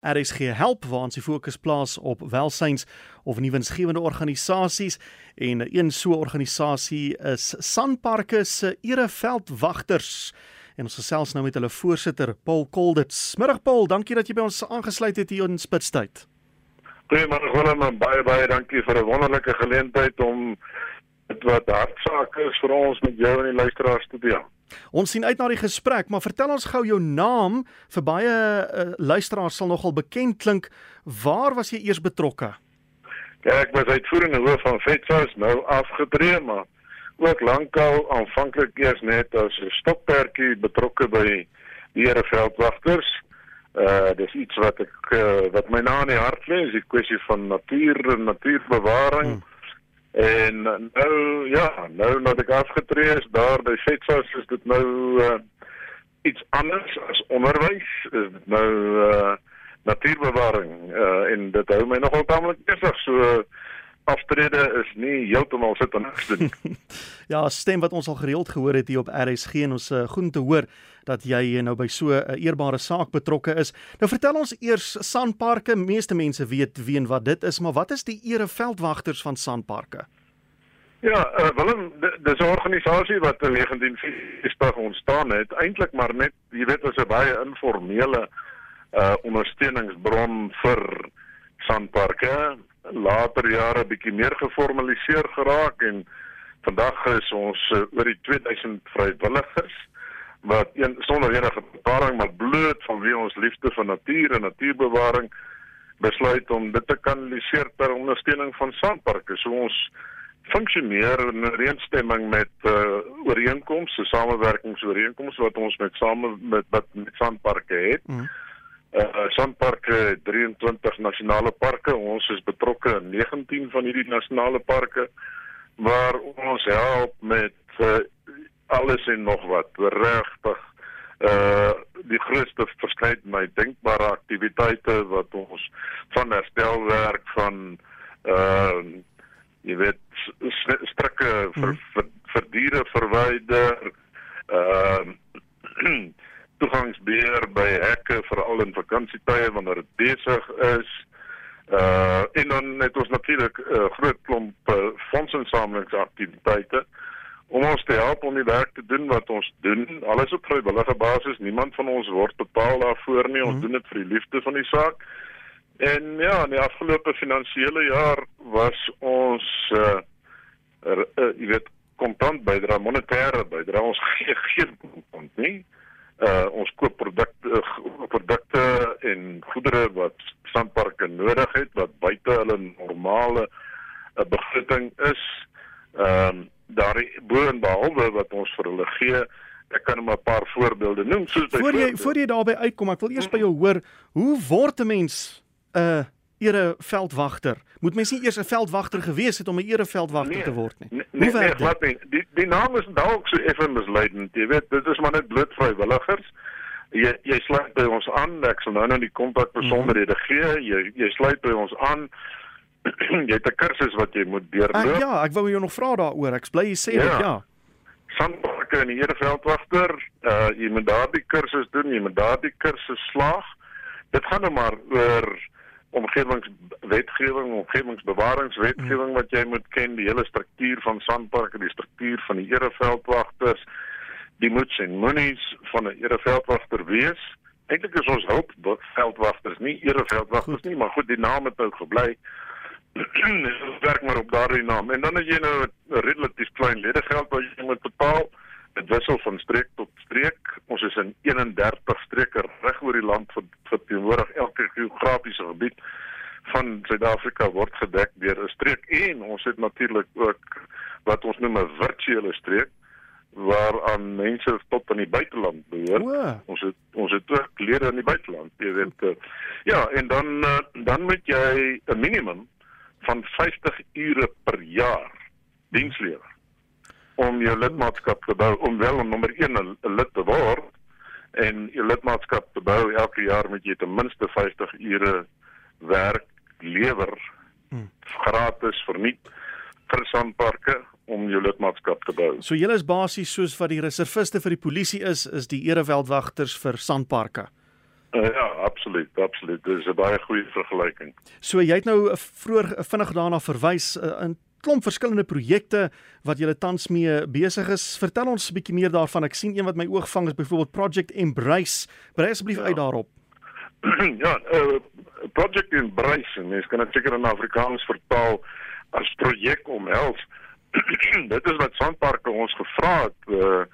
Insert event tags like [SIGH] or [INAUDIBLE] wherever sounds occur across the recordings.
RSG Help waar ons die fokus plaas op welsyns of nuwensgewende organisasies en een so organisasie is Sanparke se Ereveldwagters en ons gesels nou met hulle voorsitter Paul Kolditz. Middag Paul, dankie dat jy by ons aangesluit het hier in Spitstyd. Goeiemôre Willem en baie baie dankie vir 'n wonderlike geleentheid om dit wat hartsaak is vir ons met jou en die luisteraars te deel. Ons sien uit na die gesprek, maar vertel ons gou jou naam vir baie uh, luisteraars sal nogal bekend klink. Waar was jy eers betrokke? Ja, ek was uitvoerende hoof van Vetsas, nou afgetree, maar ook lankal aanvanklik eers net as 'n stokperdjie betrokke by die Hereveldwagters. Uh dis iets wat ek uh, wat my na in die hart lê, is die kwessie van natuur en natuurbewaring. Hmm En nou ja, nou nadat ek afgetree is daar by Fetsas is dit nou uh, iets anders as onderwys. Is dit nou uh, natuurbewaring uh, en dit hou my nogal tamelik besig so aftrede is nie heeltemal sit en niks doen. ja, stem wat ons al gereeld gehoor het hier op RSG en ons uh, goed te hoor dat jy nou by so 'n uh, eerbare saak betrokke is. Nou vertel ons eers Sanparke, meeste mense weet wie en wat dit is, maar wat is die ereveldwagters van Sanparke? Ja, uh, Willem, dis 'n organisasie wat in 1940 ontstaan het, eintlik maar net, jy weet, as 'n baie informele uh ondersteuningsbron vir Sanparke later jare bietjie meer geformaliseer geraak en vandag is ons uh, oor die 2000 vrywilligers wat een sonder enige betaling maar bloot van wie ons liefde vir natuur en natuurbewaring besluit om dit te kanaliseer ter ondersteuning van sandparke. So ons funksioneer in ooreenstemming met uh, ooreenkomste, samewerkingsooreenkomste wat ons met same met met, met sandparke het. Mm uh Sandparke 23 nasionale parke. Ons is betrokke in 19 van hierdie nasionale parke waar ons help met uh, alles en nog wat. Regtig uh die grootste verskeidenheid denkbare aktiwiteite wat ons van herstelwerk van uh jy weet strikke vir, hmm. vir vir diere verwyder uh toegangsbeheer by hekke veral in vakansietye wanneer dit besig is. Uh en dan het ons natuurlik 'n uh, groot klomp uh, fondsinsamelingsaktiwiteite om ons te help om die werk te doen wat ons doen. Alles op vrywillige basis. Niemand van ons word betaal daarvoor nie. Ons mm. doen dit vir die liefde van die saak. En ja, in die afgelope finansiële jaar was ons uh, er, uh jy weet kontant bydra monetêre bydra ons gee geen kontant nie. Uh uh ons koop produkte uh, produkte en goedere wat sandparke nodig het wat buite hulle normale uh, begroting is. Ehm um, daar bo en behalwe wat ons vir hulle gee, ek kan net 'n paar voorbeelde noem soos Voor jy voor jy daarby uitkom, ek wil eers by jou hoor, hoe word 'n mens 'n uh, ereveldwagter. Moet mens nie eers 'n veldwagter gewees het om 'n ereveldwagter nee, te word nie. Nee, Hoe werk nee, dit? Nee, die die naam is dalk so effe misleidend. Jy weet, dit is maar net bloot vrywilligers. Jy jy sluit by ons aan. Ek sal nou nou die kontak besonderhede mm -hmm. gee. Jy jy sluit by ons aan. [CLEARS THROAT] jy het 'n kursus wat jy moet deurloop. Uh, ja, ek wou jou nog vra daaroor. Ek bly jy sê ja. dit ja. Sandparke en die ereveldwagter, uh jy moet daardie kursus doen, jy moet daardie kursus slaag. Dit gaan nou maar oor omgewingswetgewing, omgewingsbewaringswetgewing wat jy moet ken, die hele struktuur van sandparke, die struktuur van die ereveldwagters, die moets en moenies van 'n ereveldwagter wees. Eintlik is ons hulp veldwagters, nie ereveldwagters nie, maar goed, die naam het nou gebly. Ons [CLEARS THROAT] werk maar op daardie naam. En dan as jy nou 'n relatief klein ledegeld wat jy moet betaal, dit wissel van streek tot streek. Ons is in 31 streke reg oor die land vir vir teenwoordig elke geografiese gebied van Suid-Afrika word gedek deur 'n streek en ons het natuurlik ook wat ons noem 'n virtuele streek waaraan mense tot in die buiteland behoort. Wow. Ons het ons het ook lede in die buiteland, jy weet. Uh, ja, en dan uh, dan moet jy 'n minimum van 50 ure per jaar diens lewer om jou lidmaatskap te bou om wel om nommer 1 'n lid te word en jou lidmaatskap te bou elke jaar moet jy ten minste 50 ure werk lewer hmm. gratis verniet vir sandparke om jou lidmaatskap te bou. So julle is basies soos wat die reserviste vir die polisie is, is die ereveldwagters vir sandparke. Uh, ja, absoluut, absoluut. Dit is 'n baie goeie vergelyking. So jy het nou vroeër vinnig daarna verwys uh, in klomp verskillende projekte wat julle tans mee besig is. Vertel ons 'n bietjie meer daarvan. Ek sien een wat my oog vang is byvoorbeeld Project Embrace. Brei asseblief ja. uit daarop. [CLEARS THROAT] ja, uh, Project Embrace, mens kan dit seker in Afrikaans vertaal as projek omhels. [CLEARS THROAT] dit is wat Sandparke ons gevra het uh,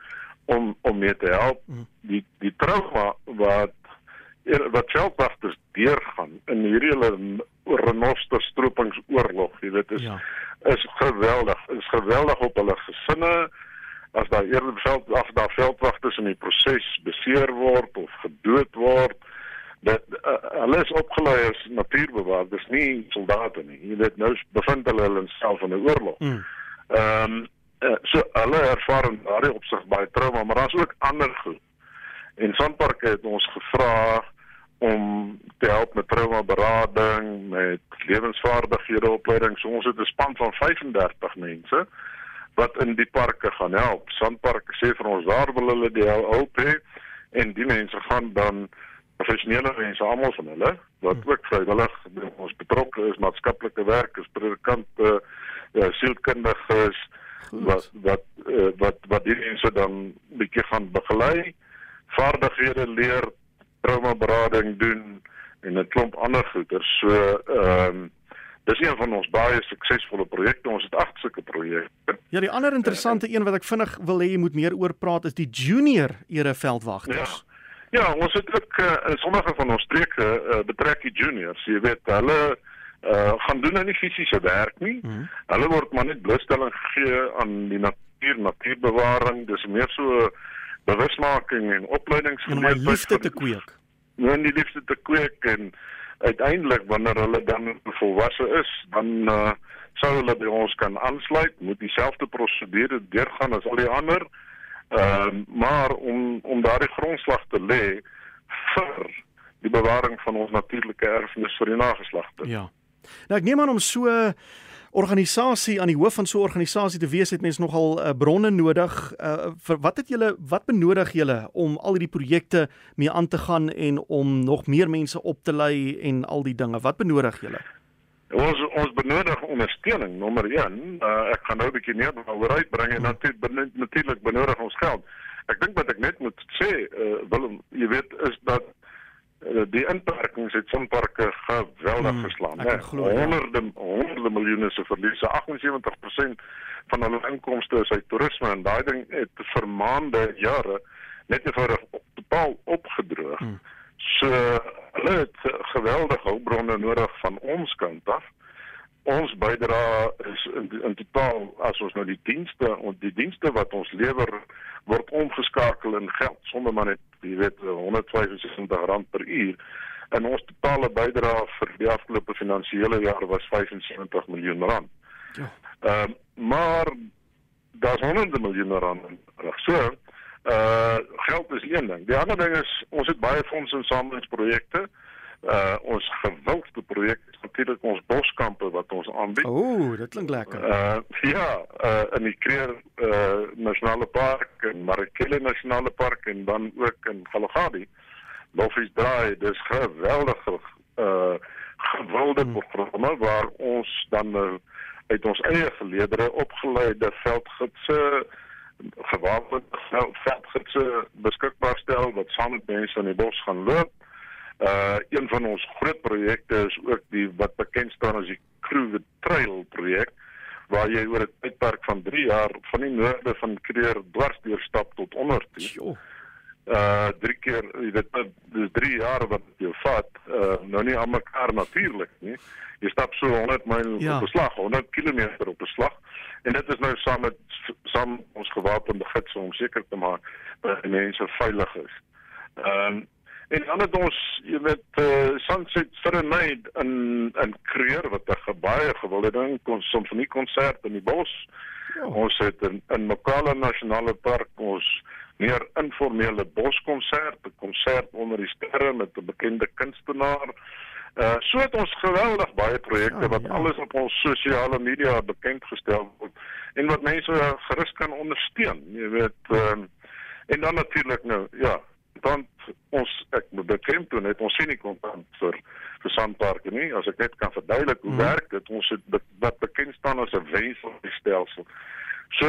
om om mee te help. Mm. Die die trauma wat wat veldwagters deurgaan in hierdie hele renoster stropingsoorlog, jy weet is ja. is geweldig. Is geweldig op hulle gesinne as daar eerder veld af daar veldwagters in die proses beseer word of gedood word. Dat uh, hulle is opgelei as natuurbewaarders, nie soldate nie. Jy weet nou bevind hulle hulle self in 'n oorlog. Mm. Ehm um, uh, so hulle ervaar in daardie opsig baie trauma, maar daar's ook ander goed. En Sandpark het ons gevra om te help met trauma berading, met lewensvaardighede opleiding. So ons het 'n span van 35 mense wat in die parke gaan help. Sandpark sê vir ons daar wil hulle die hulp hê en die mense gaan dan professionele mense almal van hulle wat hmm. ook vrywillig ons betrokke is maatskaplike werkers, predikante, ja, sielkundiges wat wat uh, wat wat die mense dan bietjie gaan begelei, vaardighede leer traumaberading doen en 'n klomp ander goeder. So ehm um, dis een van ons baie suksesvolle projekte. Ons het agt sulke projekte. Ja, die ander interessante uh, een wat ek vinnig wil hê jy moet meer oor praat is die junior ereveldwagters. Ja. ja, ons het ook uh, in sommige van ons streke uh, betrek die juniors. Jy weet, hulle uh gaan doen aan die fisiese werk nie. Mm -hmm. Hulle word maar net blootstelling gegee aan die natuur, natuurbewaring. Dis meer so bewusmaking en opleidingsgeleentheid om liefde te kweek. Nou die liefde te kweek en uiteindelik wanneer hulle dan volwasse is, dan uh, sou hulle by ons kan aansluit, moet dieselfde prosedure deurgaan as al die ander. Ehm uh, maar om om daardie grondslag te lê vir die bewaring van ons natuurlike erfenis vir die nageslagte. Ja. Nou ek neem aan om so organisasie aan die hoof van so 'n organisasie te wees het mens nogal uh, bronne nodig. Uh, vir wat het julle wat benodig julle om al hierdie projekte mee aan te gaan en om nog meer mense op te lei en al die dinge? Wat benodig julle? Ons ons benodig ondersteuning nommer 1. Uh, ek gaan nou 'n bietjie meer oor uitbring en natuurlik natuurlik benodig ons geld. Ek dink wat ek net moet sê, uh, Willem, jy weet is dat Eh, die inperkings het sonparke geweldig hmm, geslaan. Ja. Honderde honderde miljoene se verliese. 78% van hulle inkomste is uit toerisme en daai ding het vir maande, jare net eenvoudig totaal opgedroog. Hmm. So hulle het geweldige hulpbronne nodig van ons kant af ons bydra is in, in totaal as ons nou die dienste en die dienste wat ons lewer word omgeskakel in geld sonder maar net jy weet 165 rand per uur en ons totale bydra vir die afgelope finansiële jaar was 75 miljoen rand. Ja. Ehm uh, maar daar's honderde miljoene rand. So uh geld is een ding. Die ander ding is ons het baie fondse en samelingsprojekte uh ons gewildste projek is natuurlik ons boskampe wat ons aanbied. Ooh, dit klink lekker. Uh ja, uh in die Kruger uh Nasionale Park en Marikele Nasionale Park en dan ook in Galagadi. Loffies Draai, dis geweldige uh gewilde hmm. programme waar ons dan uh, uit ons eie geleedere opgeleide veldgidse gewapende veldgidse beskikbaar stel wat saam met mense in die bos gaan loop Uh een van ons groot projekte is ook die wat bekend staan as die Kruger Trail projek waar jy oor 'n tydperk van 3 jaar van die noorde van Kruger dwars deur stap tot onder toe. Uh drie keer, weet, dis 3 jaar wat jy vat, uh nou nie aan mekaar natuurlik nie. Jy stap so 100 myl ja. op 'n slag, 100 km op 'n slag. En dit is nou saam met saam ons gewapende gids om seker te maak dat mense veilig is. Ehm um, En dan het ons, jy weet, uh, Sunset Serenade in in Kreer wat 'n baie gewilde ding kon simfonie konsert in die bos. Ja. Ons het in in Mokala Nasionale Park ons meer informele boskonsert, 'n konsert onder die sterre met 'n bekende kunstenaar. Uh so het ons geweldig baie projekte ja, wat ja. alles op ons sosiale media bekend gestel word en wat mense gerus kan ondersteun. Jy weet, uh, en dan natuurlik nou, ja, dan ons ek bekend toe net ons sien nie kontant vir vir sandparke nie as ek net kan verduidelik hoe mm. werk dit ons het wat bekend staan as 'n wenselstelsel so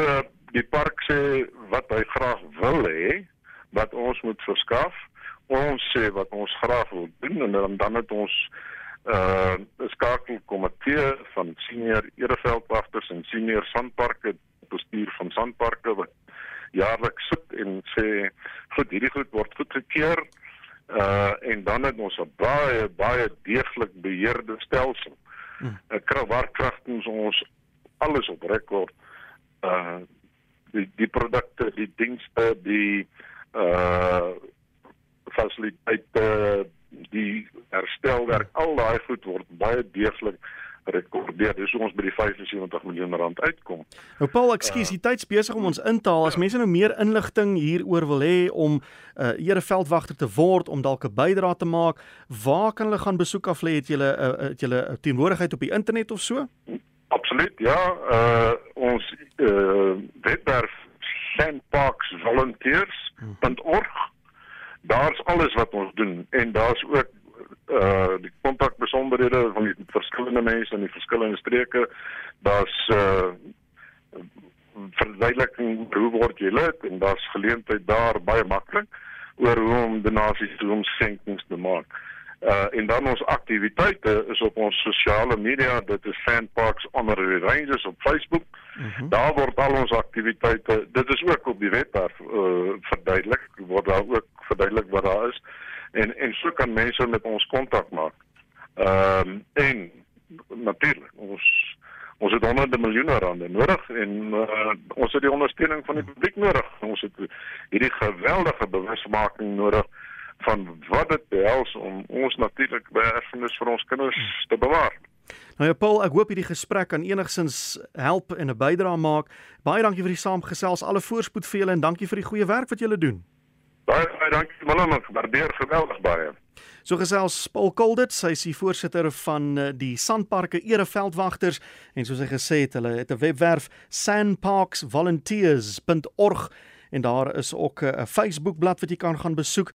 die park sê wat hy graag wil hê wat ons moet verskaf ons sê wat ons graag wil doen en dan dan het ons uh 'n skakelkomitee van senior ereveldwagters en senior sandparke bestuur van sandparke wat jaarliks sit en sê goed hierdie goed word goedgekeur uh en dan het ons 'n baie baie deeglik beheerde stelsel. 'n hmm. krag waar kragtens ons alles op rekord uh die die produkte, die dienste, die uh fasiliteite, die herstelwerk, al daai goed word baie deeglik rekordeer. Dis hoe ons by die 75 miljoen rand uitkom. Nou Paul, ekskuus, die tyd's besig om ons in te haal. As mense nou meer inligting hieroor wil hê om 'n uh, ereveldwagter te word, om dalk 'n bydrae te maak, waar kan hulle gaan besoek af lê? Het julle uh, het julle teenwoordigheid op die internet of so? Absoluut. Ja, uh ons uh webwerf sandparksvolunteers.org. Daar's alles wat ons doen en daar's ook uh die kontakbesonderhede van die verskillende mense in die verskillende streke. Daar's uh verduideliking hoe word jy lid en daar's geleentheid daar baie maklik oor hoe om donasies te doen senkings te maak. Uh en dan ons aktiwiteite is op ons sosiale media, dit is Sandparks Honorary Rangers op Facebook. Mm -hmm. Daar word al ons aktiwiteite, dit is ook op die webwerf uh verduidelik, word daar ook verduidelik wat daar is en en so kan mense met ons kontak maak. Ehm um, en natuurlik ons ons het honderde miljoene rande nodig en uh, ons het die ondersteuning van die publiek nodig. Ons het hierdie geweldige bewusmaking nodig van wat dit behels om ons natuurlik by erfenis vir ons kinders te bewaar. Nou ja Paul, ek hoop hierdie gesprek kan enigsins help en 'n bydrae maak. Baie dankie vir die saamgesels. Alle voorspoed vir julle en dankie vir die goeie werk wat julle doen. Baie baie dankie Willem, ek waardeer geweldig baie. So gesels Paul Koldit, hy is die voorsitter van eh, die Sandparke Ereveldwagters en soos hy gesê het, hulle het 'n webwerf sandparksvolunteers.org en daar is ook 'n Facebook bladsy wat jy kan gaan besoek.